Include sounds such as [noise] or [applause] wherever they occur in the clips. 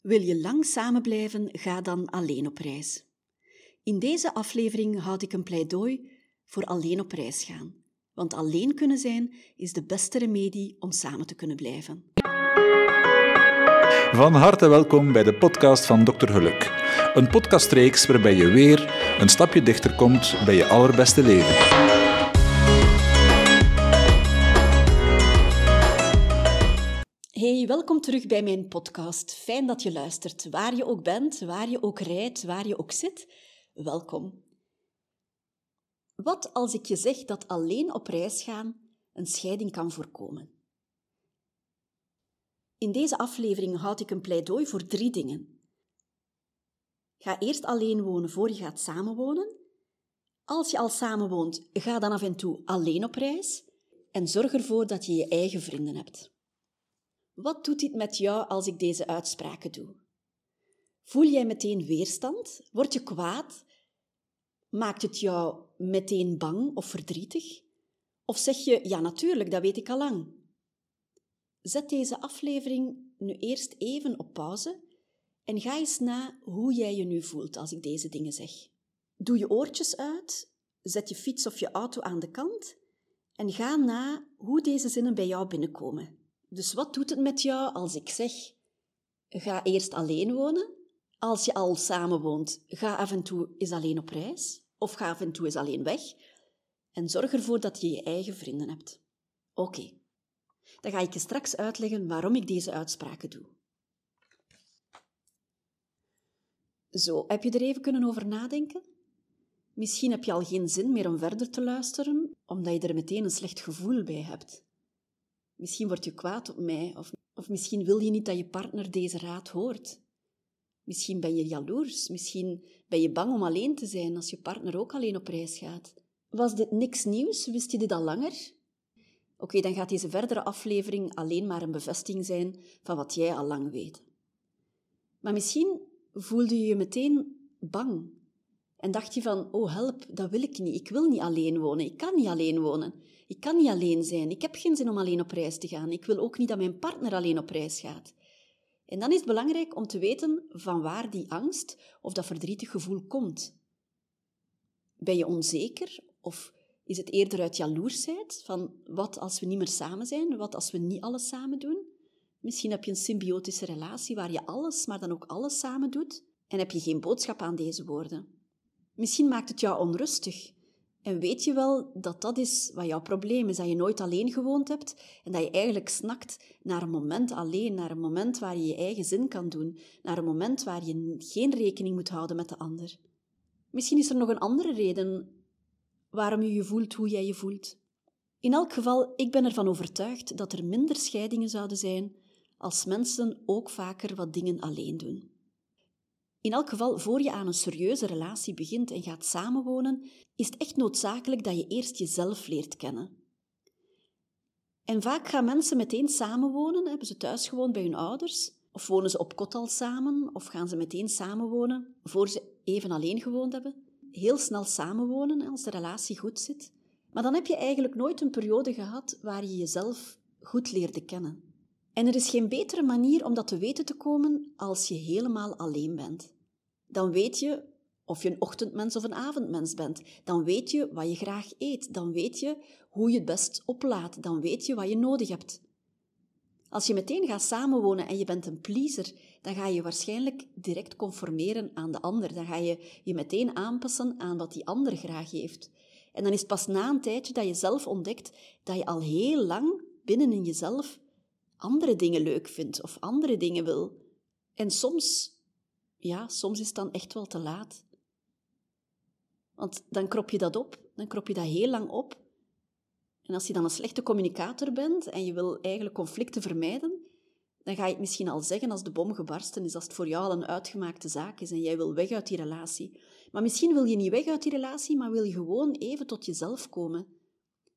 Wil je lang samen blijven, ga dan alleen op reis. In deze aflevering houd ik een pleidooi voor alleen op reis gaan. Want alleen kunnen zijn is de beste remedie om samen te kunnen blijven. Van harte welkom bij de podcast van Dr. Geluk. Een podcastreeks waarbij je weer een stapje dichter komt bij je allerbeste leven. Welkom terug bij mijn podcast. Fijn dat je luistert. Waar je ook bent, waar je ook rijdt, waar je ook zit, welkom. Wat als ik je zeg dat alleen op reis gaan een scheiding kan voorkomen? In deze aflevering houd ik een pleidooi voor drie dingen. Ga eerst alleen wonen voor je gaat samenwonen. Als je al samenwoont, ga dan af en toe alleen op reis. En zorg ervoor dat je je eigen vrienden hebt. Wat doet dit met jou als ik deze uitspraken doe? Voel jij meteen weerstand? Word je kwaad? Maakt het jou meteen bang of verdrietig? Of zeg je, ja natuurlijk, dat weet ik al lang. Zet deze aflevering nu eerst even op pauze en ga eens na hoe jij je nu voelt als ik deze dingen zeg. Doe je oortjes uit, zet je fiets of je auto aan de kant en ga na hoe deze zinnen bij jou binnenkomen. Dus wat doet het met jou als ik zeg: ga eerst alleen wonen? Als je al samen woont, ga af en toe eens alleen op reis of ga af en toe eens alleen weg en zorg ervoor dat je je eigen vrienden hebt. Oké, dan ga ik je straks uitleggen waarom ik deze uitspraken doe. Zo, heb je er even kunnen over nadenken? Misschien heb je al geen zin meer om verder te luisteren, omdat je er meteen een slecht gevoel bij hebt. Misschien word je kwaad op mij, of, of misschien wil je niet dat je partner deze raad hoort. Misschien ben je jaloers, misschien ben je bang om alleen te zijn als je partner ook alleen op reis gaat. Was dit niks nieuws? Wist je dit al langer? Oké, dan gaat deze verdere aflevering alleen maar een bevestiging zijn van wat jij al lang weet. Maar misschien voelde je je meteen bang en dacht je van, oh help, dat wil ik niet. Ik wil niet alleen wonen. Ik kan niet alleen wonen. Ik kan niet alleen zijn. Ik heb geen zin om alleen op reis te gaan. Ik wil ook niet dat mijn partner alleen op reis gaat. En dan is het belangrijk om te weten van waar die angst of dat verdrietig gevoel komt. Ben je onzeker of is het eerder uit jaloersheid van wat als we niet meer samen zijn, wat als we niet alles samen doen? Misschien heb je een symbiotische relatie waar je alles, maar dan ook alles samen doet en heb je geen boodschap aan deze woorden. Misschien maakt het jou onrustig. En weet je wel dat dat is wat jouw probleem is, dat je nooit alleen gewoond hebt en dat je eigenlijk snakt naar een moment alleen, naar een moment waar je je eigen zin kan doen, naar een moment waar je geen rekening moet houden met de ander. Misschien is er nog een andere reden waarom je je voelt hoe jij je voelt. In elk geval, ik ben ervan overtuigd dat er minder scheidingen zouden zijn als mensen ook vaker wat dingen alleen doen. In elk geval, voor je aan een serieuze relatie begint en gaat samenwonen, is het echt noodzakelijk dat je eerst jezelf leert kennen. En vaak gaan mensen meteen samenwonen, hebben ze thuis gewoond bij hun ouders, of wonen ze op kot al samen, of gaan ze meteen samenwonen voor ze even alleen gewoond hebben. Heel snel samenwonen als de relatie goed zit. Maar dan heb je eigenlijk nooit een periode gehad waar je jezelf goed leerde kennen. En er is geen betere manier om dat te weten te komen als je helemaal alleen bent. Dan weet je of je een ochtendmens of een avondmens bent. Dan weet je wat je graag eet. Dan weet je hoe je het best oplaadt. Dan weet je wat je nodig hebt. Als je meteen gaat samenwonen en je bent een pleaser, dan ga je waarschijnlijk direct conformeren aan de ander. Dan ga je je meteen aanpassen aan wat die ander graag heeft. En dan is het pas na een tijdje dat je zelf ontdekt dat je al heel lang binnen in jezelf andere dingen leuk vindt of andere dingen wil. En soms, ja, soms is het dan echt wel te laat. Want dan krop je dat op, dan krop je dat heel lang op. En als je dan een slechte communicator bent en je wil eigenlijk conflicten vermijden, dan ga je het misschien al zeggen als de bom gebarsten is, als het voor jou al een uitgemaakte zaak is en jij wil weg uit die relatie. Maar misschien wil je niet weg uit die relatie, maar wil je gewoon even tot jezelf komen.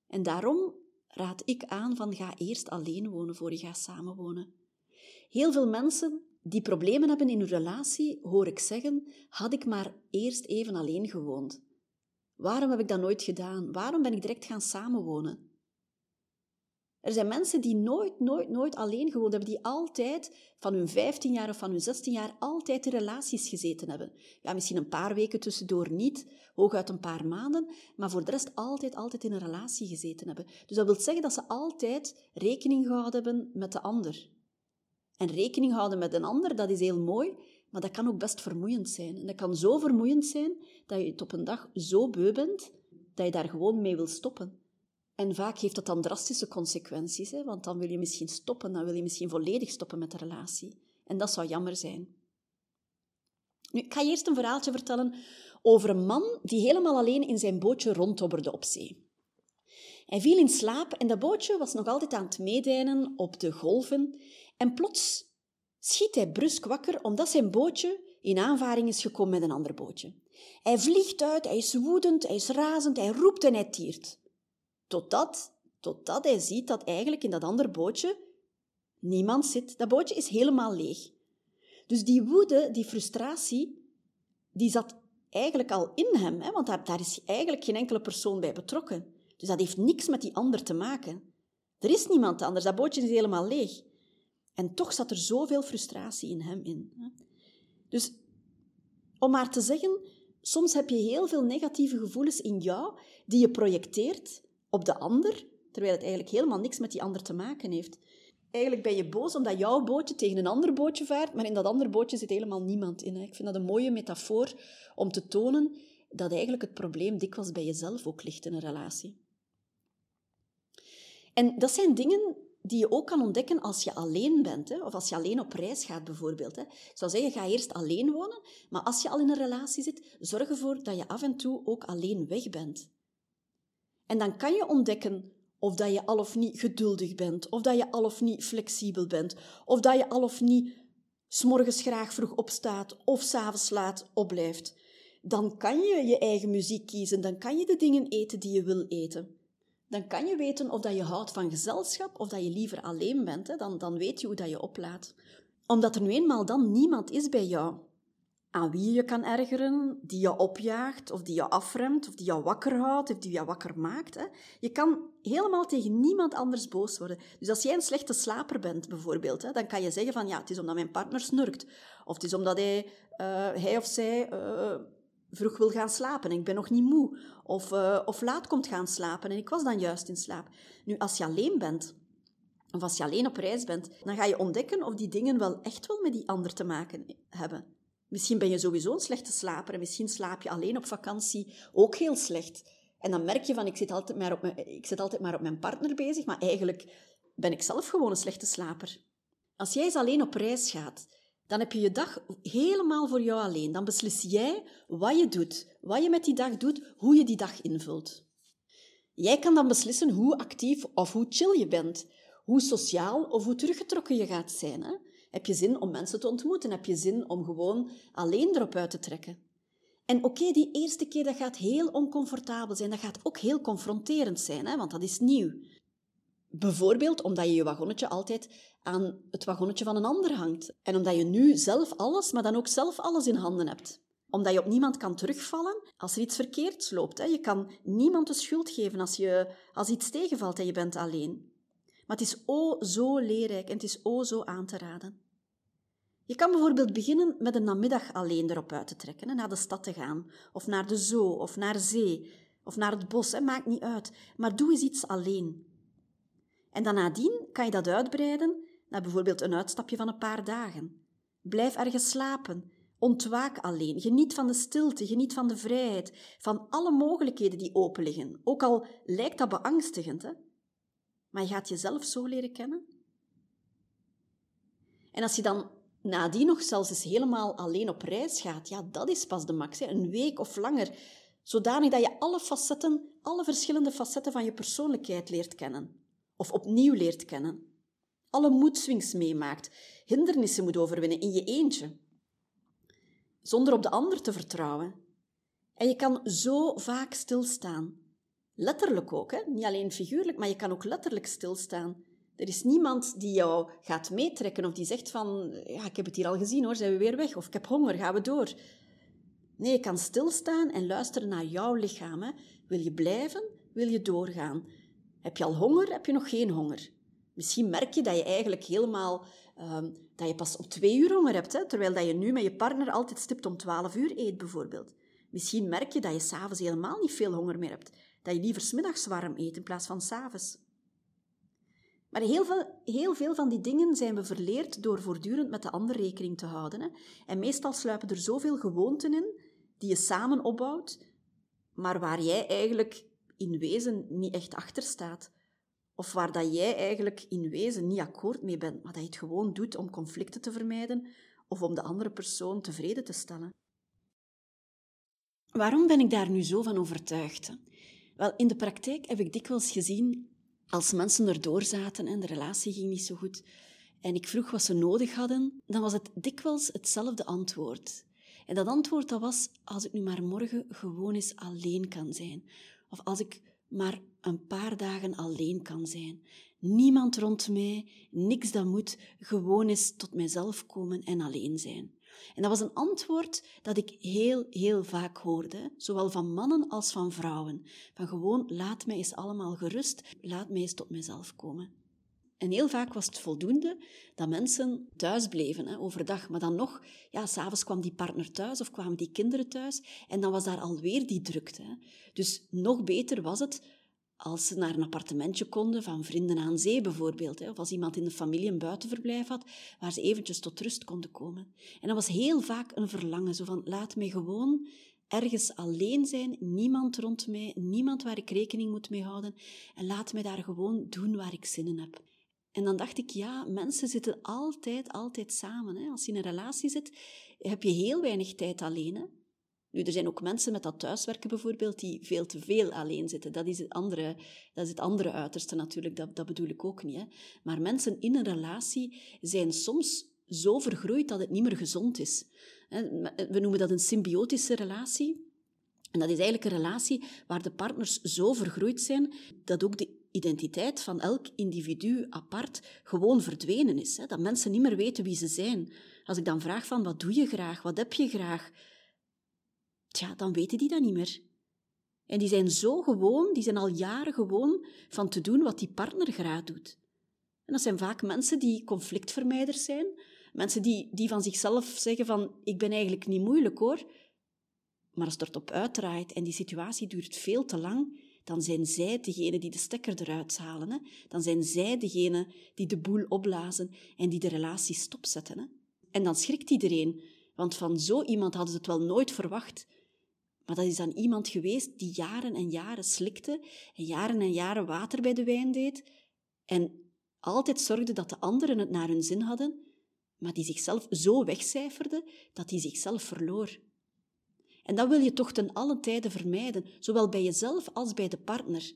En daarom raad ik aan van ga eerst alleen wonen voor je gaat samenwonen. Heel veel mensen die problemen hebben in hun relatie, hoor ik zeggen, had ik maar eerst even alleen gewoond. Waarom heb ik dat nooit gedaan? Waarom ben ik direct gaan samenwonen? Er zijn mensen die nooit, nooit, nooit alleen gewoond hebben, die altijd van hun 15 jaar of van hun 16 jaar altijd in relaties gezeten hebben. Ja, misschien een paar weken tussendoor niet, hooguit een paar maanden, maar voor de rest altijd, altijd in een relatie gezeten hebben. Dus dat wil zeggen dat ze altijd rekening gehouden hebben met de ander. En rekening houden met een ander, dat is heel mooi, maar dat kan ook best vermoeiend zijn. En dat kan zo vermoeiend zijn dat je het op een dag zo beu bent dat je daar gewoon mee wil stoppen. En vaak heeft dat dan drastische consequenties, hè? want dan wil je misschien stoppen, dan wil je misschien volledig stoppen met de relatie. En dat zou jammer zijn. Nu, ik ga je eerst een verhaaltje vertellen over een man die helemaal alleen in zijn bootje ronddobberde op zee. Hij viel in slaap en dat bootje was nog altijd aan het meedijnen op de golven. En plots schiet hij brusk wakker omdat zijn bootje in aanvaring is gekomen met een ander bootje. Hij vliegt uit, hij is woedend, hij is razend, hij roept en hij tiert. Totdat, totdat hij ziet dat eigenlijk in dat andere bootje niemand zit. Dat bootje is helemaal leeg. Dus die woede, die frustratie, die zat eigenlijk al in hem, hè, want daar, is eigenlijk geen enkele persoon bij betrokken. Dus dat heeft niks met die ander te maken. Er is niemand anders, dat bootje is helemaal leeg. En toch zat er zoveel frustratie in hem in. Dus om maar te zeggen, soms heb je heel veel negatieve gevoelens in jou die je projecteert op de ander, terwijl het eigenlijk helemaal niks met die ander te maken heeft. Eigenlijk ben je boos omdat jouw bootje tegen een ander bootje vaart, maar in dat andere bootje zit helemaal niemand in. Ik vind dat een mooie metafoor om te tonen dat eigenlijk het probleem dikwijls bij jezelf ook ligt in een relatie. En dat zijn dingen die je ook kan ontdekken als je alleen bent, hè? of als je alleen op reis gaat bijvoorbeeld. Hè? Ik zou zeggen, ga eerst alleen wonen, maar als je al in een relatie zit, zorg ervoor dat je af en toe ook alleen weg bent. En dan kan je ontdekken of dat je al of niet geduldig bent, of dat je al of niet flexibel bent, of dat je al of niet s'morgens graag vroeg opstaat of s'avonds laat opblijft. Dan kan je je eigen muziek kiezen, dan kan je de dingen eten die je wil eten. Dan kan je weten of dat je houdt van gezelschap of dat je liever alleen bent. Hè? Dan, dan weet je hoe dat je oplaat. Omdat er nu eenmaal dan niemand is bij jou aan wie je kan ergeren, die je opjaagt, of die je afremt, of die je wakker houdt, of die je wakker maakt. Hè. Je kan helemaal tegen niemand anders boos worden. Dus als jij een slechte slaper bent, bijvoorbeeld, hè, dan kan je zeggen van ja, het is omdat mijn partner snurkt. Of het is omdat hij, uh, hij of zij uh, vroeg wil gaan slapen en ik ben nog niet moe. Of, uh, of laat komt gaan slapen en ik was dan juist in slaap. Nu, als je alleen bent, of als je alleen op reis bent, dan ga je ontdekken of die dingen wel echt wel met die ander te maken hebben. Misschien ben je sowieso een slechte slaper en misschien slaap je alleen op vakantie ook heel slecht. En dan merk je van, ik zit altijd maar op mijn, ik zit altijd maar op mijn partner bezig, maar eigenlijk ben ik zelf gewoon een slechte slaper. Als jij eens alleen op reis gaat, dan heb je je dag helemaal voor jou alleen. Dan beslis jij wat je doet, wat je met die dag doet, hoe je die dag invult. Jij kan dan beslissen hoe actief of hoe chill je bent, hoe sociaal of hoe teruggetrokken je gaat zijn. Hè? Heb je zin om mensen te ontmoeten? Heb je zin om gewoon alleen erop uit te trekken? En oké, die eerste keer dat gaat heel oncomfortabel zijn. Dat gaat ook heel confronterend zijn, hè, want dat is nieuw. Bijvoorbeeld omdat je je wagonnetje altijd aan het wagonnetje van een ander hangt. En omdat je nu zelf alles, maar dan ook zelf alles in handen hebt. Omdat je op niemand kan terugvallen als er iets verkeerds loopt. Hè. Je kan niemand de schuld geven als, je, als iets tegenvalt en je bent alleen. Maar het is o zo leerrijk en het is o zo aan te raden. Je kan bijvoorbeeld beginnen met een namiddag alleen erop uit te trekken, naar de stad te gaan, of naar de zoo, of naar zee, of naar het bos, maakt niet uit. Maar doe eens iets alleen. En dan nadien kan je dat uitbreiden naar bijvoorbeeld een uitstapje van een paar dagen. Blijf ergens slapen. Ontwaak alleen. Geniet van de stilte, geniet van de vrijheid, van alle mogelijkheden die open liggen. Ook al lijkt dat beangstigend, hè? maar je gaat jezelf zo leren kennen. En als je dan nadien nog zelfs eens helemaal alleen op reis gaat, ja, dat is pas de max. Hè. Een week of langer. Zodanig dat je alle facetten, alle verschillende facetten van je persoonlijkheid leert kennen. Of opnieuw leert kennen. Alle moedswings meemaakt. Hindernissen moet overwinnen in je eentje. Zonder op de ander te vertrouwen. En je kan zo vaak stilstaan. Letterlijk ook, hè? niet alleen figuurlijk, maar je kan ook letterlijk stilstaan. Er is niemand die jou gaat meetrekken of die zegt van, ja, ik heb het hier al gezien hoor, zijn we weer weg? Of ik heb honger, gaan we door? Nee, je kan stilstaan en luisteren naar jouw lichaam. Wil je blijven? Wil je doorgaan? Heb je al honger? Heb je nog geen honger? Misschien merk je dat je eigenlijk helemaal, ehm, dat je pas op twee uur honger hebt, hè, terwijl dat je nu met je partner altijd stipt om twaalf uur eet, bijvoorbeeld. Misschien merk je dat je s'avonds helemaal niet veel honger meer hebt, dat je liever smiddags warm eet in plaats van s'avonds. Maar heel veel, heel veel van die dingen zijn we verleerd door voortdurend met de ander rekening te houden. Hè. En meestal sluipen er zoveel gewoonten in die je samen opbouwt, maar waar jij eigenlijk in wezen niet echt achter staat. Of waar dat jij eigenlijk in wezen niet akkoord mee bent, maar dat je het gewoon doet om conflicten te vermijden of om de andere persoon tevreden te stellen. Waarom ben ik daar nu zo van overtuigd? Wel, in de praktijk heb ik dikwijls gezien als mensen erdoor zaten en de relatie ging niet zo goed en ik vroeg wat ze nodig hadden, dan was het dikwijls hetzelfde antwoord. En dat antwoord dat was, als ik nu maar morgen gewoon eens alleen kan zijn. Of als ik maar een paar dagen alleen kan zijn. Niemand rond mij, niks dat moet, gewoon eens tot mijzelf komen en alleen zijn. En dat was een antwoord dat ik heel, heel vaak hoorde, zowel van mannen als van vrouwen. Van gewoon, laat mij eens allemaal gerust, laat mij eens tot mijzelf komen. En heel vaak was het voldoende dat mensen thuis bleven, hè, overdag. Maar dan nog, ja, s'avonds kwam die partner thuis of kwamen die kinderen thuis en dan was daar alweer die drukte. Hè. Dus nog beter was het als ze naar een appartementje konden van vrienden aan zee bijvoorbeeld. Of als iemand in de familie een buitenverblijf had, waar ze eventjes tot rust konden komen. En dat was heel vaak een verlangen, zo van laat mij gewoon ergens alleen zijn, niemand rond mij, niemand waar ik rekening moet mee houden en laat mij daar gewoon doen waar ik zin in heb. En dan dacht ik, ja, mensen zitten altijd, altijd samen. Hè. Als je in een relatie zit, heb je heel weinig tijd alleen. Nu, er zijn ook mensen met dat thuiswerken bijvoorbeeld die veel te veel alleen zitten. Dat is het andere, dat is het andere uiterste natuurlijk, dat, dat bedoel ik ook niet. Hè. Maar mensen in een relatie zijn soms zo vergroeid dat het niet meer gezond is. We noemen dat een symbiotische relatie. En dat is eigenlijk een relatie waar de partners zo vergroeid zijn dat ook de identiteit van elk individu apart gewoon verdwenen is. Dat mensen niet meer weten wie ze zijn. Als ik dan vraag van wat doe je graag, wat heb je graag, tja, dan weten die dat niet meer. En die zijn zo gewoon, die zijn al jaren gewoon van te doen wat die partner graag doet. En dat zijn vaak mensen die conflictvermijders zijn, mensen die, die van zichzelf zeggen van ik ben eigenlijk niet moeilijk hoor, maar als het erop uitdraait en die situatie duurt veel te lang, dan zijn zij degene die de stekker eruit halen. Hè? Dan zijn zij degene die de boel opblazen en die de relatie stopzetten. Hè? En dan schrikt iedereen, want van zo iemand hadden ze het wel nooit verwacht. Maar dat is dan iemand geweest die jaren en jaren slikte en jaren en jaren water bij de wijn deed en altijd zorgde dat de anderen het naar hun zin hadden, maar die zichzelf zo wegcijferde dat hij zichzelf verloor. En dat wil je toch ten alle tijde vermijden, zowel bij jezelf als bij de partner.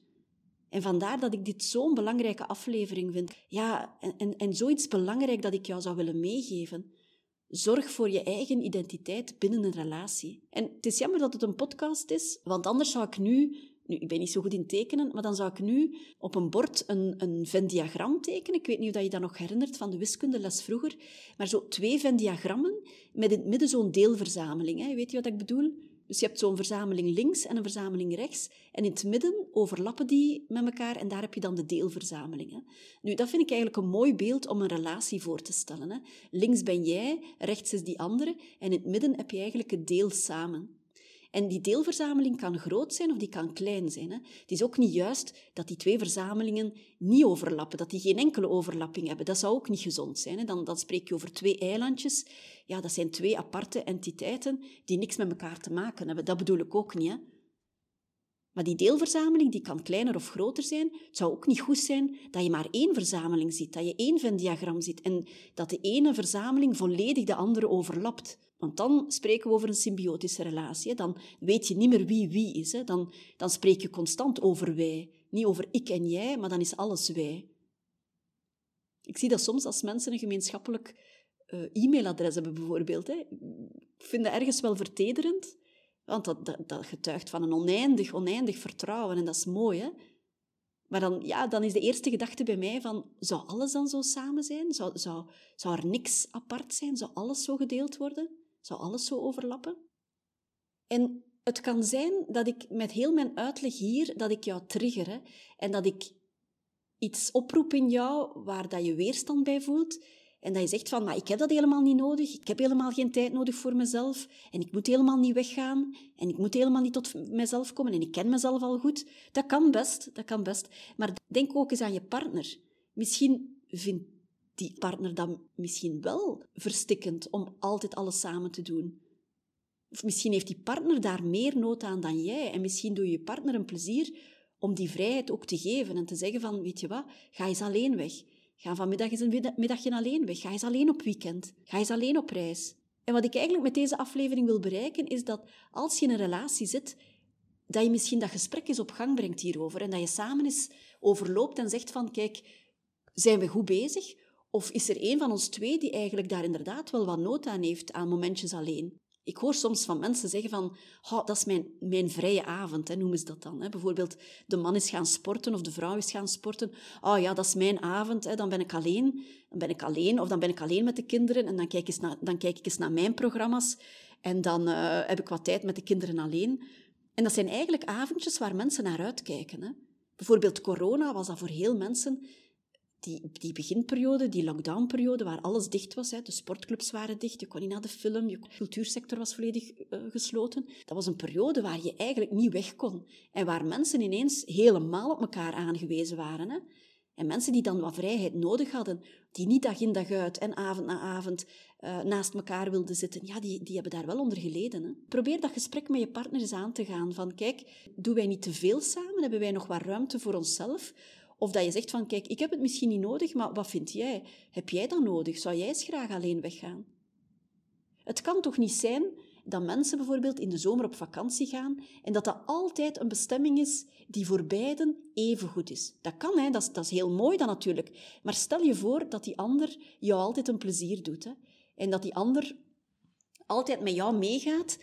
En vandaar dat ik dit zo'n belangrijke aflevering vind. Ja, en, en, en zoiets belangrijk dat ik jou zou willen meegeven. Zorg voor je eigen identiteit binnen een relatie. En het is jammer dat het een podcast is, want anders zou ik nu nu, ik ben niet zo goed in tekenen, maar dan zou ik nu op een bord een, een Venn-diagram tekenen. Ik weet niet of je dat nog herinnert van de wiskundeles vroeger. Maar zo twee Venn-diagrammen met in het midden zo'n deelverzameling. Hè. Weet je wat ik bedoel? Dus je hebt zo'n verzameling links en een verzameling rechts. En in het midden overlappen die met elkaar en daar heb je dan de deelverzamelingen. Nu, dat vind ik eigenlijk een mooi beeld om een relatie voor te stellen. Hè. Links ben jij, rechts is die andere en in het midden heb je eigenlijk het deel samen. En die deelverzameling kan groot zijn of die kan klein zijn. Hè. Het is ook niet juist dat die twee verzamelingen niet overlappen, dat die geen enkele overlapping hebben. Dat zou ook niet gezond zijn. Hè. Dan, dan spreek je over twee eilandjes. Ja, dat zijn twee aparte entiteiten die niks met elkaar te maken hebben. Dat bedoel ik ook niet. Hè. Maar die deelverzameling die kan kleiner of groter zijn. Het zou ook niet goed zijn dat je maar één verzameling ziet, dat je één Venn-diagram ziet en dat de ene verzameling volledig de andere overlapt. Want dan spreken we over een symbiotische relatie. Dan weet je niet meer wie wie is. Dan, dan spreek je constant over wij. Niet over ik en jij, maar dan is alles wij. Ik zie dat soms als mensen een gemeenschappelijk uh, e-mailadres hebben, bijvoorbeeld. Ik vind dat ergens wel vertederend, want dat, dat, dat, getuigt van een oneindig, oneindig vertrouwen en dat is mooi. Hè. Maar dan, ja, dan is de eerste gedachte bij mij van, zou alles dan zo samen zijn? Zou, zou, zou er niks apart zijn? Zou alles zo gedeeld worden? Zou alles zo overlappen? En het kan zijn dat ik met heel mijn uitleg hier, dat ik jou trigger. Hè? En dat ik iets oproept in jou waar dat je weerstand bij voelt. En dat je zegt van, maar ik heb dat helemaal niet nodig. Ik heb helemaal geen tijd nodig voor mezelf. En ik moet helemaal niet weggaan. En ik moet helemaal niet tot mezelf komen. En ik ken mezelf al goed. Dat kan best, dat kan best. Maar denk ook eens aan je partner. Misschien vindt die partner dat misschien wel verstikkend om altijd alles samen te doen. Of misschien heeft die partner daar meer nood aan dan jij. En misschien doe je je partner een plezier om die vrijheid ook te geven en te zeggen van, weet je wat, ga eens alleen weg. Ga vanmiddag eens een middagje alleen weg. Ga eens alleen op weekend. Ga eens alleen op reis. En wat ik eigenlijk met deze aflevering wil bereiken, is dat als je in een relatie zit, dat je misschien dat gesprek eens op gang brengt hierover en dat je samen eens overloopt en zegt van, kijk, zijn we goed bezig? Of is er een van ons twee die eigenlijk daar inderdaad wel wat nood aan heeft aan momentjes alleen? Ik hoor soms van mensen zeggen van, oh, dat is mijn, mijn vrije avond, hè, noemen ze dat dan. Hè. Bijvoorbeeld, de man is gaan sporten of de vrouw is gaan sporten. Oh ja, dat is mijn avond, hè, dan ben ik alleen. Dan ben ik alleen of dan ben ik alleen met de kinderen en dan kijk, eens naar, dan kijk ik eens naar mijn programma's en dan uh, heb ik wat tijd met de kinderen alleen. En dat zijn eigenlijk avondjes waar mensen naar uitkijken. Hè. Bijvoorbeeld corona was dat voor heel mensen die, die beginperiode, die lockdownperiode, waar alles dicht was, hè, de sportclubs waren dicht, je kon niet naar de film, je cultuursector was volledig uh, gesloten. Dat was een periode waar je eigenlijk niet weg kon. En waar mensen ineens helemaal op elkaar aangewezen waren. Hè. En mensen die dan wat vrijheid nodig hadden, die niet dag in dag uit en avond na avond uh, naast elkaar wilden zitten, ja, die, die hebben daar wel onder geleden. Hè. Probeer dat gesprek met je partner eens aan te gaan. Van, kijk, doen wij niet te veel samen? Hebben wij nog wat ruimte voor onszelf? Of dat je zegt van, kijk, ik heb het misschien niet nodig, maar wat vind jij? Heb jij dat nodig? Zou jij eens graag alleen weggaan? Het kan toch niet zijn dat mensen bijvoorbeeld in de zomer op vakantie gaan en dat dat altijd een bestemming is die voor beiden even goed is. Dat kan, hè? Dat, is, dat is heel mooi dan natuurlijk. Maar stel je voor dat die ander jou altijd een plezier doet. Hè? En dat die ander altijd met jou meegaat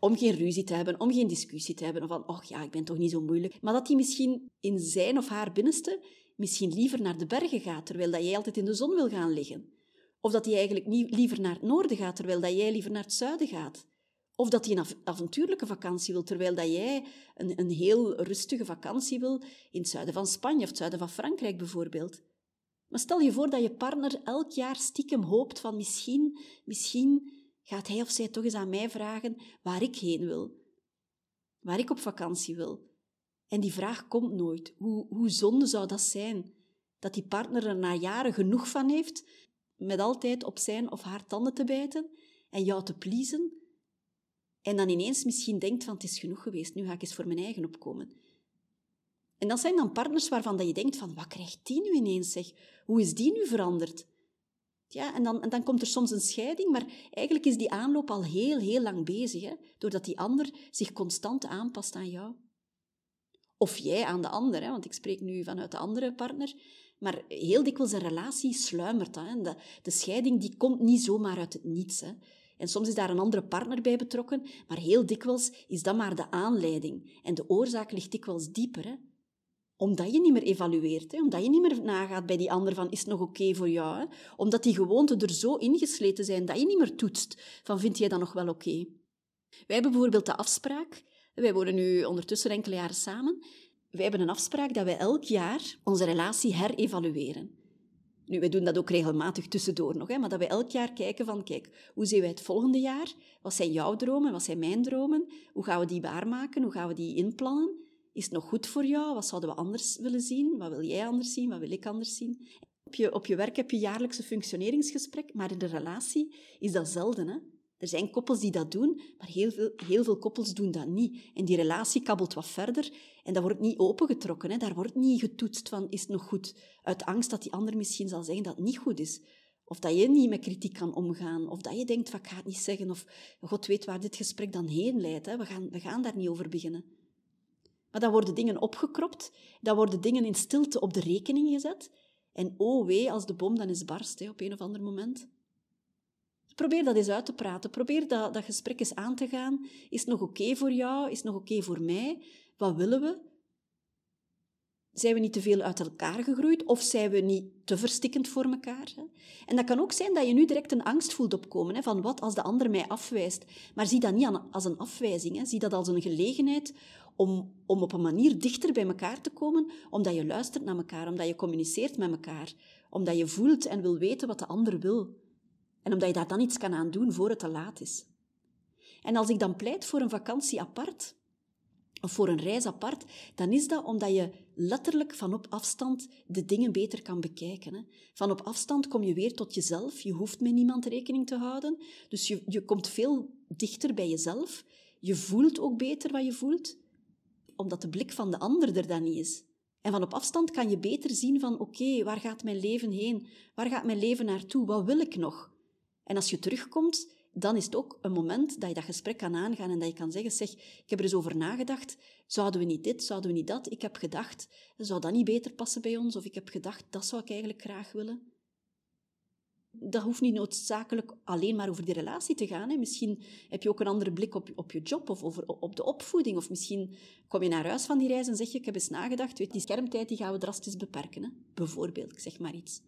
om geen ruzie te hebben, om geen discussie te hebben, of van, oh ja, ik ben toch niet zo moeilijk. Maar dat hij misschien in zijn of haar binnenste misschien liever naar de bergen gaat, terwijl dat jij altijd in de zon wil gaan liggen. Of dat hij eigenlijk niet liever naar het noorden gaat, terwijl dat jij liever naar het zuiden gaat. Of dat hij een avontuurlijke vakantie wil, terwijl dat jij een, een heel rustige vakantie wil in het zuiden van Spanje of het zuiden van Frankrijk bijvoorbeeld. Maar stel je voor dat je partner elk jaar stiekem hoopt van misschien, misschien gaat hij of zij toch eens aan mij vragen waar ik heen wil, waar ik op vakantie wil. En die vraag komt nooit. Hoe, hoe zonde zou dat zijn? Dat die partner er na jaren genoeg van heeft, met altijd op zijn of haar tanden te bijten en jou te pleasen, en dan ineens misschien denkt van het is genoeg geweest, nu ga ik eens voor mijn eigen opkomen. En dat zijn dan partners waarvan dat je denkt van wat krijgt die nu ineens, zeg? Hoe is die nu veranderd? Ja, en dan, en dan komt er soms een scheiding, maar eigenlijk is die aanloop al heel, heel lang bezig, hè, doordat die ander zich constant aanpast aan jou. Of jij aan de ander, hè, want ik spreek nu vanuit de andere partner. Maar heel dikwijls een relatie sluimert. Hè, de, de scheiding die komt niet zomaar uit het niets. Hè. En soms is daar een andere partner bij betrokken, maar heel dikwijls is dat maar de aanleiding. En de oorzaak ligt dikwijls dieper. Hè omdat je niet meer evalueert, hè? omdat je niet meer nagaat bij die ander van is het nog oké voor jou. Hè? Omdat die gewoonten er zo ingesleten zijn dat je niet meer toetst van vind jij dat nog wel oké. Wij hebben bijvoorbeeld de afspraak, wij wonen nu ondertussen enkele jaren samen, wij hebben een afspraak dat wij elk jaar onze relatie herevalueren. Nu, wij doen dat ook regelmatig tussendoor nog, hè, maar dat wij elk jaar kijken van, kijk, hoe zien wij het volgende jaar? Wat zijn jouw dromen? Wat zijn mijn dromen? Hoe gaan we die waarmaken? Hoe gaan we die inplannen? Is het nog goed voor jou? Wat zouden we anders willen zien? Wat wil jij anders zien? Wat wil ik anders zien? Op je, op je werk heb je jaarlijkse functioneringsgesprek, maar in de relatie is dat zelden. Hè? Er zijn koppels die dat doen, maar heel veel, heel veel koppels doen dat niet. En die relatie kabbelt wat verder en dat wordt niet opengetrokken. Hè? Daar wordt niet getoetst van, is het nog goed? Uit angst dat die ander misschien zal zeggen dat het niet goed is. Of dat je niet met kritiek kan omgaan. Of dat je denkt, van, ik ga het niet zeggen. Of God weet waar dit gesprek dan heen leidt. Hè? We, gaan, we gaan daar niet over beginnen. Maar dan worden dingen opgekropt, dan worden dingen in stilte op de rekening gezet. En oh wee, als de bom dan eens barst hè, op een of ander moment. Probeer dat eens uit te praten. Probeer dat, dat gesprek eens aan te gaan. Is het nog oké voor jou? Is het nog oké voor mij? Wat willen we? Zijn we niet te veel uit elkaar gegroeid? Of zijn we niet te verstikkend voor elkaar? Hè? En dat kan ook zijn dat je nu direct een angst voelt opkomen, hè, van wat als de ander mij afwijst. Maar zie dat niet als een afwijzing. Hè. Zie dat als een gelegenheid om, om op een manier dichter bij elkaar te komen, omdat je luistert naar elkaar, omdat je communiceert met elkaar, omdat je voelt en wil weten wat de ander wil. En omdat je daar dan iets kan aan doen voor het te laat is. En als ik dan pleit voor een vakantie apart, of voor een reis apart, dan is dat omdat je letterlijk van op afstand de dingen beter kan bekijken. Hè. Van op afstand kom je weer tot jezelf. Je hoeft met niemand rekening te houden. Dus je, je komt veel dichter bij jezelf. Je voelt ook beter wat je voelt, omdat de blik van de ander er dan niet is. En van op afstand kan je beter zien van oké, waar gaat mijn leven heen? Waar gaat mijn leven naartoe? Wat wil ik nog? En als je terugkomt, dan is het ook een moment dat je dat gesprek kan aangaan en dat je kan zeggen, zeg, ik heb er eens over nagedacht, zouden we niet dit, zouden we niet dat? Ik heb gedacht, zou dat niet beter passen bij ons? Of ik heb gedacht, dat zou ik eigenlijk graag willen. Dat hoeft niet noodzakelijk alleen maar over die relatie te gaan. Hè. Misschien heb je ook een andere blik op, op je job of over, op de opvoeding. Of misschien kom je naar huis van die reis en zeg je, ik heb eens nagedacht, weet, die schermtijd die gaan we drastisch beperken. Hè. Bijvoorbeeld, zeg maar iets.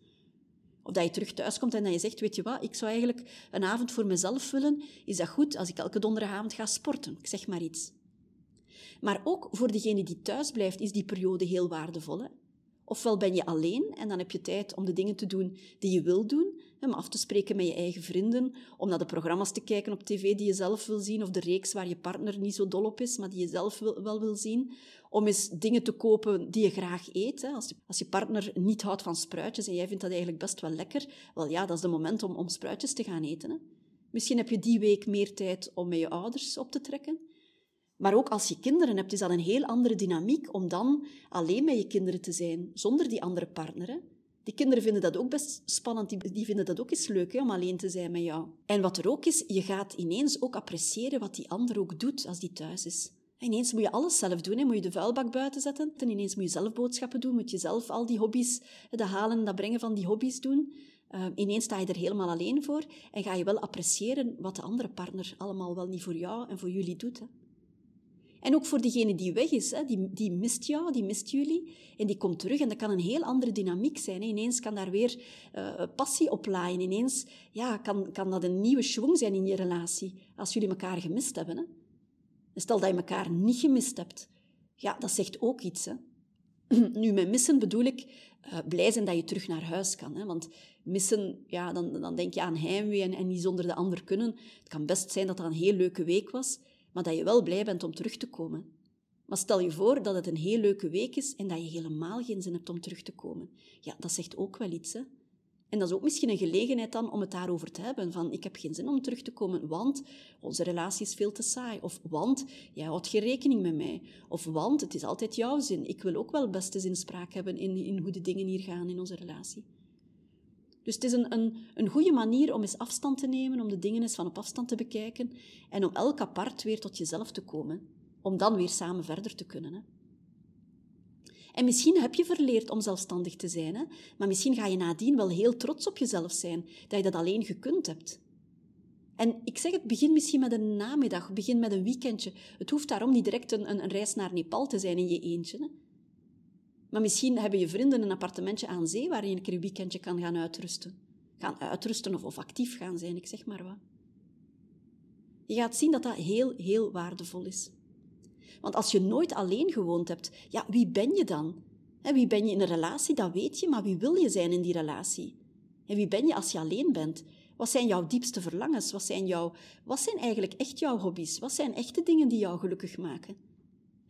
Of dat je terug thuis komt en dat je zegt, weet je wat, ik zou eigenlijk een avond voor mezelf willen. Is dat goed als ik elke donderdagavond ga sporten? Ik zeg maar iets. Maar ook voor degene die thuis blijft, is die periode heel waardevol. Hè? Ofwel ben je alleen en dan heb je tijd om de dingen te doen die je wil doen, om af te spreken met je eigen vrienden, om naar de programma's te kijken op tv die je zelf wil zien, of de reeks waar je partner niet zo dol op is, maar die je zelf wel wil zien, om eens dingen te kopen die je graag eet. Als, je, als je partner niet houdt van spruitjes en jij vindt dat eigenlijk best wel lekker, wel ja, dat is de moment om, om spruitjes te gaan eten. Hè? Misschien heb je die week meer tijd om met je ouders op te trekken. Maar ook als je kinderen hebt, is dat een heel andere dynamiek om dan alleen met je kinderen te zijn, zonder die andere partner. Hè? Die kinderen vinden dat ook best spannend, die, die vinden dat ook eens leuk hè, om alleen te zijn met jou. En wat er ook is, je gaat ineens ook appreciëren wat die ander ook doet als die thuis is. Ineens moet je alles zelf doen. Moet je de vuilbak buiten zetten. En ineens moet je zelf boodschappen doen. Moet je zelf al die hobby's, de halen en dat brengen van die hobby's doen. Uh, ineens sta je er helemaal alleen voor. En ga je wel appreciëren wat de andere partner allemaal wel niet voor jou en voor jullie doet. Hè. En ook voor diegene die weg is, hè, die, die mist jou, die mist jullie, en die komt terug. En dat kan een heel andere dynamiek zijn. Hè. Ineens kan daar weer uh, passie oplaaien. Ineens ja, kan, kan dat een nieuwe schwung zijn in je relatie, als jullie elkaar gemist hebben. Hè. Stel dat je elkaar niet gemist hebt, ja, dat zegt ook iets. Hè. [clears throat] Nu, met missen bedoel ik uh, blij zijn dat je terug naar huis kan. Hè? Want missen, ja, dan, dan denk je aan heimwee en, en niet zonder de ander kunnen. Het kan best zijn dat dat een heel leuke week was, maar dat je wel blij bent om terug te komen. Maar stel je voor dat het een heel leuke week is en dat je helemaal geen zin hebt om terug te komen. Ja, dat zegt ook wel iets, hè? En dat is ook misschien een gelegenheid dan om het daarover te hebben. Van, ik heb geen zin om terug te komen, want onze relatie is veel te saai. Of want, jij houdt geen rekening met mij. Of want, het is altijd jouw zin. Ik wil ook wel beste zinspraak hebben in, in hoe de dingen hier gaan in onze relatie. Dus het is een, een, een goede manier om eens afstand te nemen, om de dingen eens van op afstand te bekijken en om elk apart weer tot jezelf te komen, om dan weer samen verder te kunnen. Hè. En misschien heb je verleerd om zelfstandig te zijn, hè? maar misschien ga je nadien wel heel trots op jezelf zijn dat je dat alleen gekund hebt. En ik zeg het, begin misschien met een namiddag, begin met een weekendje. Het hoeft daarom niet direct een, een, reis naar Nepal te zijn in je eentje. Hè? Maar misschien hebben je vrienden een appartementje aan zee waar je een keer een weekendje kan gaan uitrusten. Gaan uitrusten of, of actief gaan zijn, ik zeg maar wat. Je gaat zien dat dat heel, heel waardevol is. Want als je nooit alleen gewoond hebt, ja, wie ben je dan? wie ben je in een relatie, dat weet je, maar wie wil je zijn in die relatie? En wie ben je als je alleen bent? Wat zijn jouw diepste verlangens? Wat zijn, jouw, wat zijn eigenlijk echt jouw hobby's? Wat zijn echte dingen die jou gelukkig maken?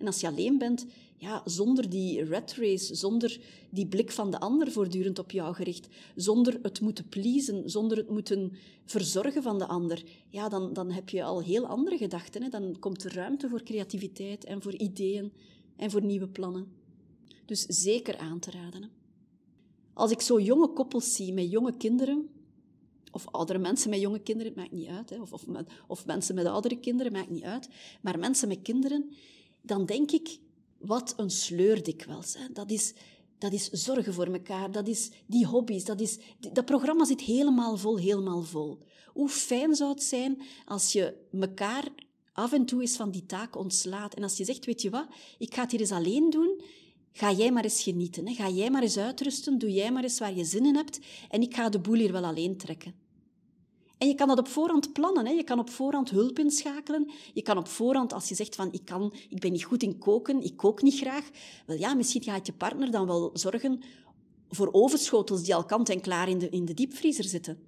En als je alleen bent, ja, zonder die red race, zonder die blik van de ander voortdurend op jou gericht, zonder het moeten pleasen, zonder het moeten verzorgen van de ander, ja, dan, dan heb je al heel andere gedachten. Hè? Dan komt er ruimte voor creativiteit en voor ideeën en voor nieuwe plannen. Dus zeker aan te raden. Als ik zo jonge koppels zie met jonge kinderen, of oudere mensen met jonge kinderen, het maakt niet uit, hè? Of, of, of mensen met oudere kinderen, maakt niet uit, maar mensen met kinderen, dan denk ik, wat een sleur dikwijls. Hè. Dat, is, dat is zorgen voor elkaar, dat is die hobby's, dat, is, dat programma zit helemaal vol, helemaal vol. Hoe fijn zou het zijn als je elkaar af en toe eens van die taak ontslaat. En als je zegt, weet je wat, ik ga het hier eens alleen doen, Ga jij maar eens genieten. Ga jij maar eens uitrusten. Doe jij maar eens waar je zin in hebt. En ik ga de boel hier wel alleen trekken. En je kan dat op voorhand plannen. Hè? Je kan op voorhand hulp inschakelen. Je kan op voorhand, als je zegt van ik, kan, ik ben niet goed in koken, ik kook niet graag. Wel ja, misschien gaat je partner dan wel zorgen voor overschotels die al kant en klaar in de, in de diepvriezer zitten.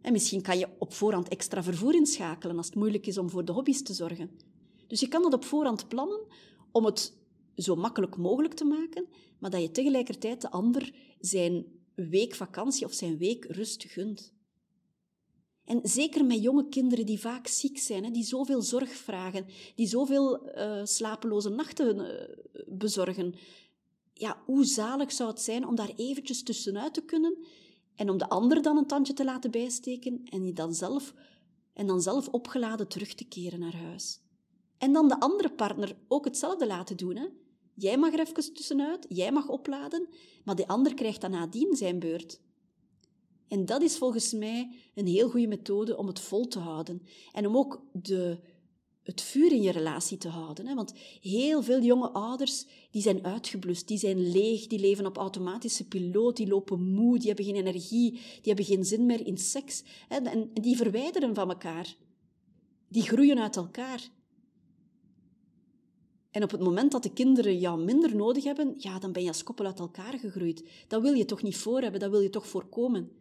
En misschien kan je op voorhand extra vervoer inschakelen als het moeilijk is om voor de hobby's te zorgen. Dus je kan dat op voorhand plannen om het zo makkelijk mogelijk te maken, maar dat je tegelijkertijd de ander zijn week vakantie of zijn week rust gunt. En zeker met jonge kinderen die vaak ziek zijn, die zoveel zorg vragen, die zoveel uh, slapeloze nachten uh, bezorgen. Ja, hoe zalig zou het zijn om daar eventjes tussenuit te kunnen en om de ander dan een tandje te laten bijsteken en, je dan zelf, en dan zelf opgeladen terug te keren naar huis. En dan de andere partner ook hetzelfde laten doen. Hè? Jij mag er even tussenuit, jij mag opladen, maar de ander krijgt dan nadien zijn beurt. En dat is volgens mij een heel goede methode om het vol te houden. En om ook de, het vuur in je relatie te houden. Hè? Want heel veel jonge ouders die zijn uitgeblust, die zijn leeg, die leven op automatische piloot, die lopen moe, die hebben geen energie, die hebben geen zin meer in seks. Hè? En die verwijderen van elkaar. Die groeien uit elkaar. En op het moment dat de kinderen jou minder nodig hebben, ja, dan ben je als koppel uit elkaar gegroeid. Dat wil je toch niet voor hebben, dat wil je toch voorkomen.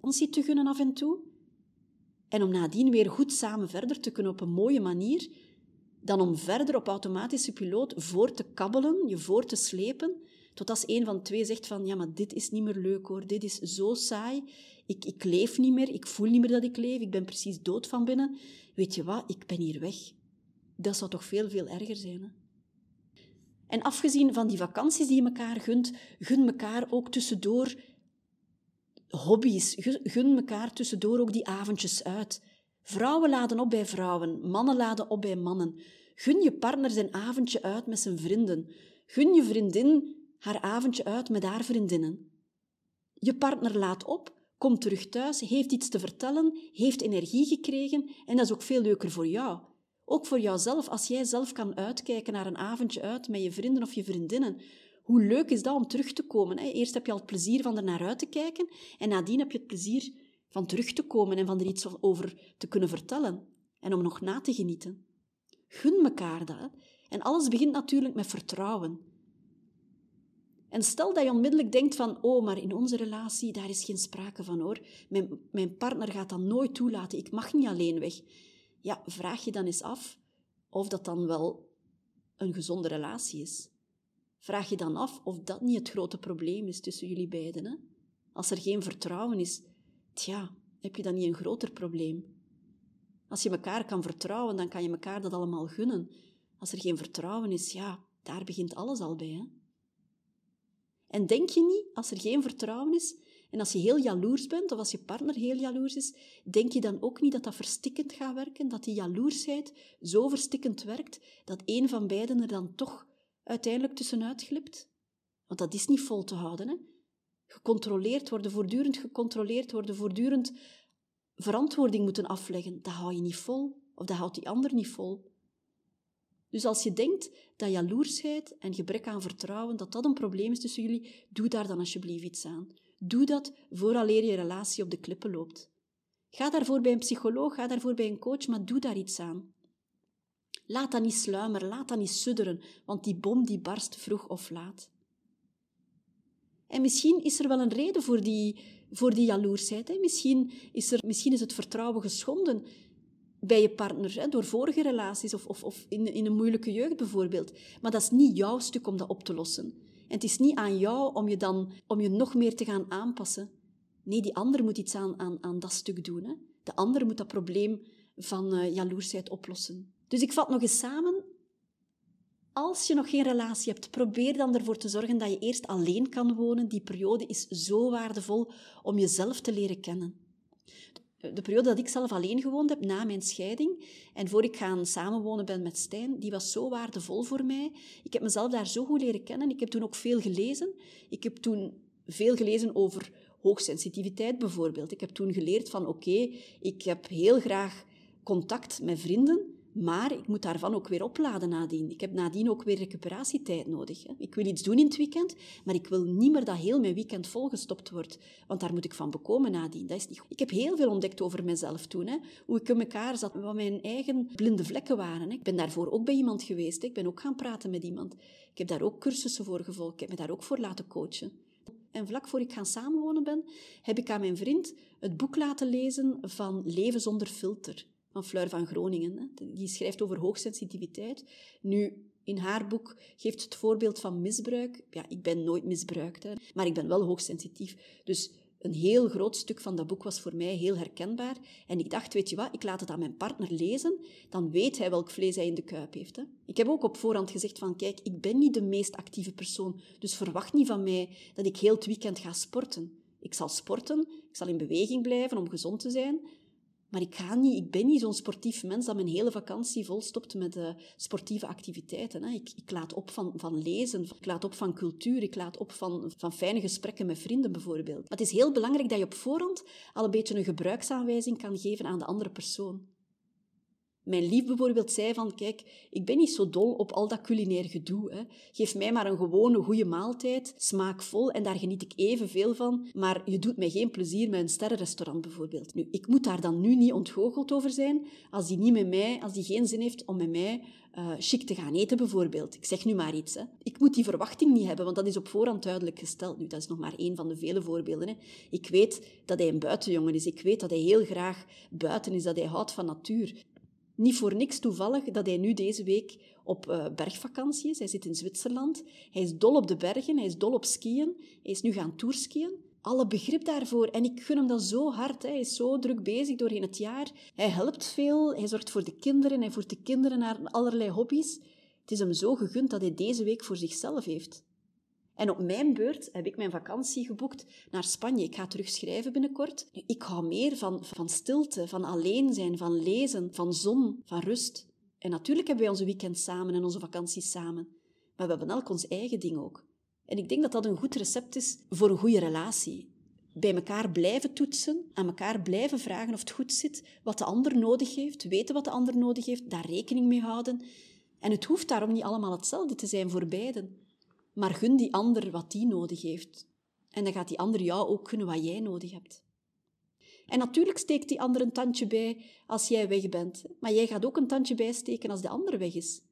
Ons te gunnen af en toe. En om nadien weer goed samen verder te kunnen op een mooie manier, dan om verder op automatische piloot voor te kabbelen, je voor te slepen, tot als een van twee zegt van, ja, maar dit is niet meer leuk hoor, dit is zo saai, ik, ik leef niet meer, ik voel niet meer dat ik leef, ik ben precies dood van binnen. Weet je wat, ik ben hier weg. Dat zou toch veel, veel erger zijn. Hè? En afgezien van die vakanties die je elkaar gunt, gun elkaar ook tussendoor hobby's. Gun elkaar tussendoor ook die avondjes uit. Vrouwen laden op bij vrouwen, mannen laden op bij mannen. Gun je partner zijn avondje uit met zijn vrienden. Gun je vriendin haar avondje uit met haar vriendinnen. Je partner laat op, komt terug thuis, heeft iets te vertellen, heeft energie gekregen en dat is ook veel leuker voor jou. Ook voor jouzelf, als jij zelf kan uitkijken naar een avondje uit met je vrienden of je vriendinnen. Hoe leuk is dat om terug te komen? Hè? Eerst heb je al het plezier van er naar uit te kijken en nadien heb je het plezier van terug te komen en van er iets over te kunnen vertellen en om nog na te genieten. Gun elkaar dat. En alles begint natuurlijk met vertrouwen. En stel dat je onmiddellijk denkt van, oh, maar in onze relatie, daar is geen sprake van hoor. Mijn, mijn partner gaat dat nooit toelaten, ik mag niet alleen weg ja, vraag je dan eens af of dat dan wel een gezonde relatie is. Vraag je dan af of dat niet het grote probleem is tussen jullie beiden. Hè? Als er geen vertrouwen is, tja, heb je dan niet een groter probleem? Als je elkaar kan vertrouwen, dan kan je elkaar dat allemaal gunnen. Als er geen vertrouwen is, ja, daar begint alles al bij. Hè? En denk je niet, als er geen vertrouwen is, en als je heel jaloers bent, of als je partner heel jaloers is, denk je dan ook niet dat dat verstikkend gaat werken? Dat die jaloersheid zo verstikkend werkt, dat een van beiden er dan toch uiteindelijk tussenuit glipt? Want dat is niet vol te houden, hè? Gecontroleerd worden, voortdurend gecontroleerd worden, voortdurend verantwoording moeten afleggen, dat hou je niet vol, of dat houdt die ander niet vol. Dus als je denkt dat jaloersheid en gebrek aan vertrouwen, dat dat een probleem is tussen jullie, doe daar dan alsjeblieft iets aan. Doe dat vooraleer je relatie op de klippen loopt. Ga daarvoor bij een psycholoog, ga daarvoor bij een coach, maar doe daar iets aan. Laat dat niet sluimeren, laat dat niet sudderen, want die bom die barst vroeg of laat. En misschien is er wel een reden voor die, voor die jaloersheid. Hè? Misschien, is er, misschien is het vertrouwen geschonden bij je partner, hè, door vorige relaties of, of, of in, in een moeilijke jeugd bijvoorbeeld. Maar dat is niet jouw stuk om dat op te lossen. En het is niet aan jou om je dan om je nog meer te gaan aanpassen. Nee, die ander moet iets aan, aan, aan dat stuk doen. Hè. De ander moet dat probleem van uh, jaloersheid oplossen. Dus ik vat nog eens samen. Als je nog geen relatie hebt, probeer dan ervoor te zorgen dat je eerst alleen kan wonen. Die periode is zo waardevol om jezelf te leren kennen de periode dat ik zelf alleen gewoond heb, na mijn scheiding, en voor ik gaan samenwonen ben met Stijn, die was zo waardevol voor mij. Ik heb mezelf daar zo goed leren kennen. Ik heb toen ook veel gelezen. Ik heb toen veel gelezen over hoogsensitiviteit bijvoorbeeld. Ik heb toen geleerd van, oké, ik heb heel graag contact met vrienden, Maar ik moet daarvan ook weer opladen nadien. Ik heb nadien ook weer recuperatietijd nodig. Hè. Ik wil iets doen in het weekend, maar ik wil niet meer dat heel mijn weekend volgestopt wordt. Want daar moet ik van bekomen nadien. Dat is niet goed. Ik heb heel veel ontdekt over mezelf toen. Hè. Hoe ik in elkaar zat, wat mijn eigen blinde vlekken waren. Hè. Ik ben daarvoor ook bij iemand geweest. Ik ben ook gaan praten met iemand. Ik heb daar ook cursussen voor gevolgd. Ik heb me daar ook voor laten coachen. En vlak voor ik gaan samenwonen ben, heb ik aan mijn vriend het boek laten lezen van Leven zonder filter van Fleur van Groningen. Die schrijft over hoogsensitiviteit. Nu, in haar boek geeft het voorbeeld van misbruik. Ja, ik ben nooit misbruikt, hè, maar ik ben wel hoogsensitief. Dus een heel groot stuk van dat boek was voor mij heel herkenbaar. En ik dacht, weet je wat, ik laat het aan mijn partner lezen, dan weet hij welk vlees hij in de kuip heeft. Hè. Ik heb ook op voorhand gezegd van, kijk, ik ben niet de meest actieve persoon, dus verwacht niet van mij dat ik heel het weekend ga sporten. Ik zal sporten, ik zal in beweging blijven om gezond te zijn, maar ik, ga niet, ik ben niet zo'n sportief mens dat mijn hele vakantie volstopt met uh, sportieve activiteiten. Hè. Ik, ik, laat op van, van lezen, ik laat op van cultuur, ik laat op van, van fijne gesprekken met vrienden bijvoorbeeld. Maar het is heel belangrijk dat je op voorhand al een beetje een gebruiksaanwijzing kan geven aan de andere persoon. Mijn lief bijvoorbeeld zei van, kijk, ik ben niet zo dol op al dat culinair gedoe. Hè. Geef mij maar een gewone, goede maaltijd, smaakvol, en daar geniet ik evenveel van. Maar je doet mij geen plezier met een sterrenrestaurant bijvoorbeeld. Nu, ik moet daar dan nu niet ontgoocheld over zijn, als die niet met mij, als die geen zin heeft om met mij uh, chic te gaan eten bijvoorbeeld. Ik zeg nu maar iets. Hè. Ik moet die verwachting niet hebben, want dat is op voorhand duidelijk gesteld. Nu, dat is nog maar één van de vele voorbeelden. Hè. Ik weet dat hij een buitenjongen is. Ik weet dat hij heel graag buiten is, dat hij houdt van natuur. Niet voor niks toevallig dat hij nu deze week op uh, bergvakantie is. Hij zit in Zwitserland. Hij is dol op de bergen, hij is dol op skiën. Hij is nu gaan tourskiën. Alle begrip daarvoor. En ik gun hem dat zo hard. Hij is zo druk bezig doorheen het jaar. Hij helpt veel, hij zorgt voor de kinderen, hij voert de kinderen naar allerlei hobby's. Het is hem zo gegund dat hij deze week voor zichzelf heeft. En op mijn beurt heb ik mijn vakantie geboekt naar Spanje. Ik ga terug schrijven binnenkort. Ik hou meer van, van stilte, van alleen zijn, van lezen, van zon, van rust. En natuurlijk hebben wij onze weekend samen en onze vakanties samen. Maar we hebben elk ons eigen ding ook. En ik denk dat dat een goed recept is voor een goede relatie. Bij elkaar blijven toetsen, aan elkaar blijven vragen of het goed zit, wat de ander nodig heeft, weten wat de ander nodig heeft, daar rekening mee houden. En het hoeft daarom niet allemaal hetzelfde te zijn voor beiden. Maar gun die ander wat die nodig heeft. En dan gaat die ander jou ook gunnen wat jij nodig hebt. En natuurlijk steekt die ander een tandje bij als jij weg bent. Maar jij gaat ook een tandje bijsteken als de ander weg is.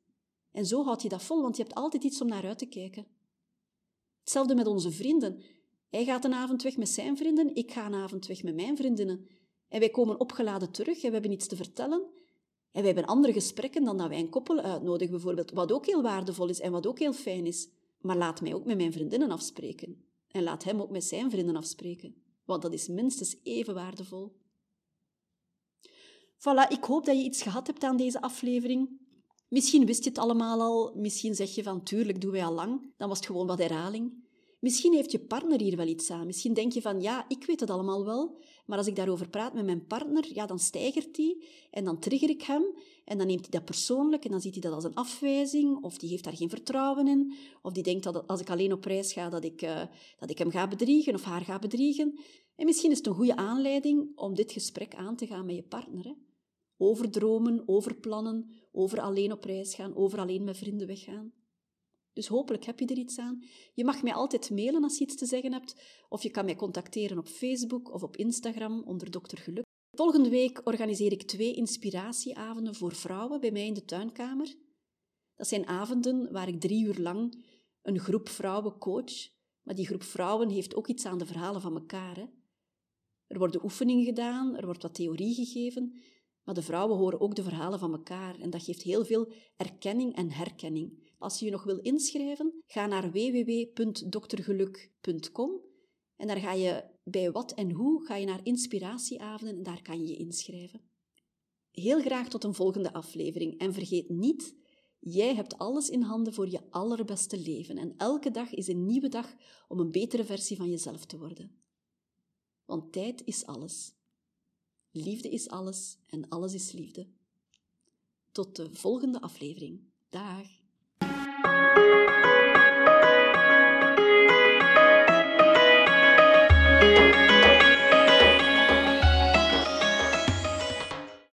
En zo houd je dat vol, want je hebt altijd iets om naar uit te kijken. Hetzelfde met onze vrienden. Hij gaat een avond weg met zijn vrienden, ik ga een avond weg met mijn vriendinnen. En wij komen opgeladen terug en we hebben iets te vertellen. En wij hebben andere gesprekken dan dat wij een koppel uitnodigen, bijvoorbeeld, wat ook heel waardevol is en wat ook heel fijn is. Maar laat mij ook met mijn vriendinnen afspreken. En laat hem ook met zijn vrienden afspreken. Want dat is minstens even waardevol. Voilà, ik hoop dat je iets gehad hebt aan deze aflevering. Misschien wist je het allemaal al, misschien zeg je van tuurlijk doen wij al lang, dan was het gewoon wat herhaling. Misschien heeft je partner hier wel iets aan. Misschien denk je van, ja, ik weet het allemaal wel, maar als ik daarover praat met mijn partner, ja, dan stijgert die en dan trigger ik hem en dan neemt hij dat persoonlijk en dan ziet hij dat als een afwijzing of die heeft daar geen vertrouwen in of die denkt dat als ik alleen op reis ga, dat ik, uh, dat ik hem ga bedriegen of haar ga bedriegen. En misschien is het een goede aanleiding om dit gesprek aan te gaan met je partner. Hè? Over dromen, over plannen, over alleen op reis gaan, over alleen met vrienden weggaan. Dus hopelijk heb je er iets aan. Je mag mij altijd mailen als je iets te zeggen hebt, of je kan mij contacteren op Facebook of op Instagram onder Dr. Geluk. Volgende week organiseer ik twee inspiratieavonden voor vrouwen bij mij in de tuinkamer. Dat zijn avonden waar ik drie uur lang een groep vrouwen coach, maar die groep vrouwen heeft ook iets aan de verhalen van elkaar. Hè? Er worden oefeningen gedaan, er wordt wat theorie gegeven, maar de vrouwen horen ook de verhalen van elkaar en dat geeft heel veel erkenning en herkenning. Als je je nog wil inschrijven, ga naar www.doktergeluk.com en daar ga je bij wat en hoe ga je naar inspiratieavonden en daar kan je je inschrijven. Heel graag tot een volgende aflevering en vergeet niet, jij hebt alles in handen voor je allerbeste leven en elke dag is een nieuwe dag om een betere versie van jezelf te worden. Want tijd is alles. Liefde is alles en alles is liefde. Tot de volgende aflevering. Dag. thank you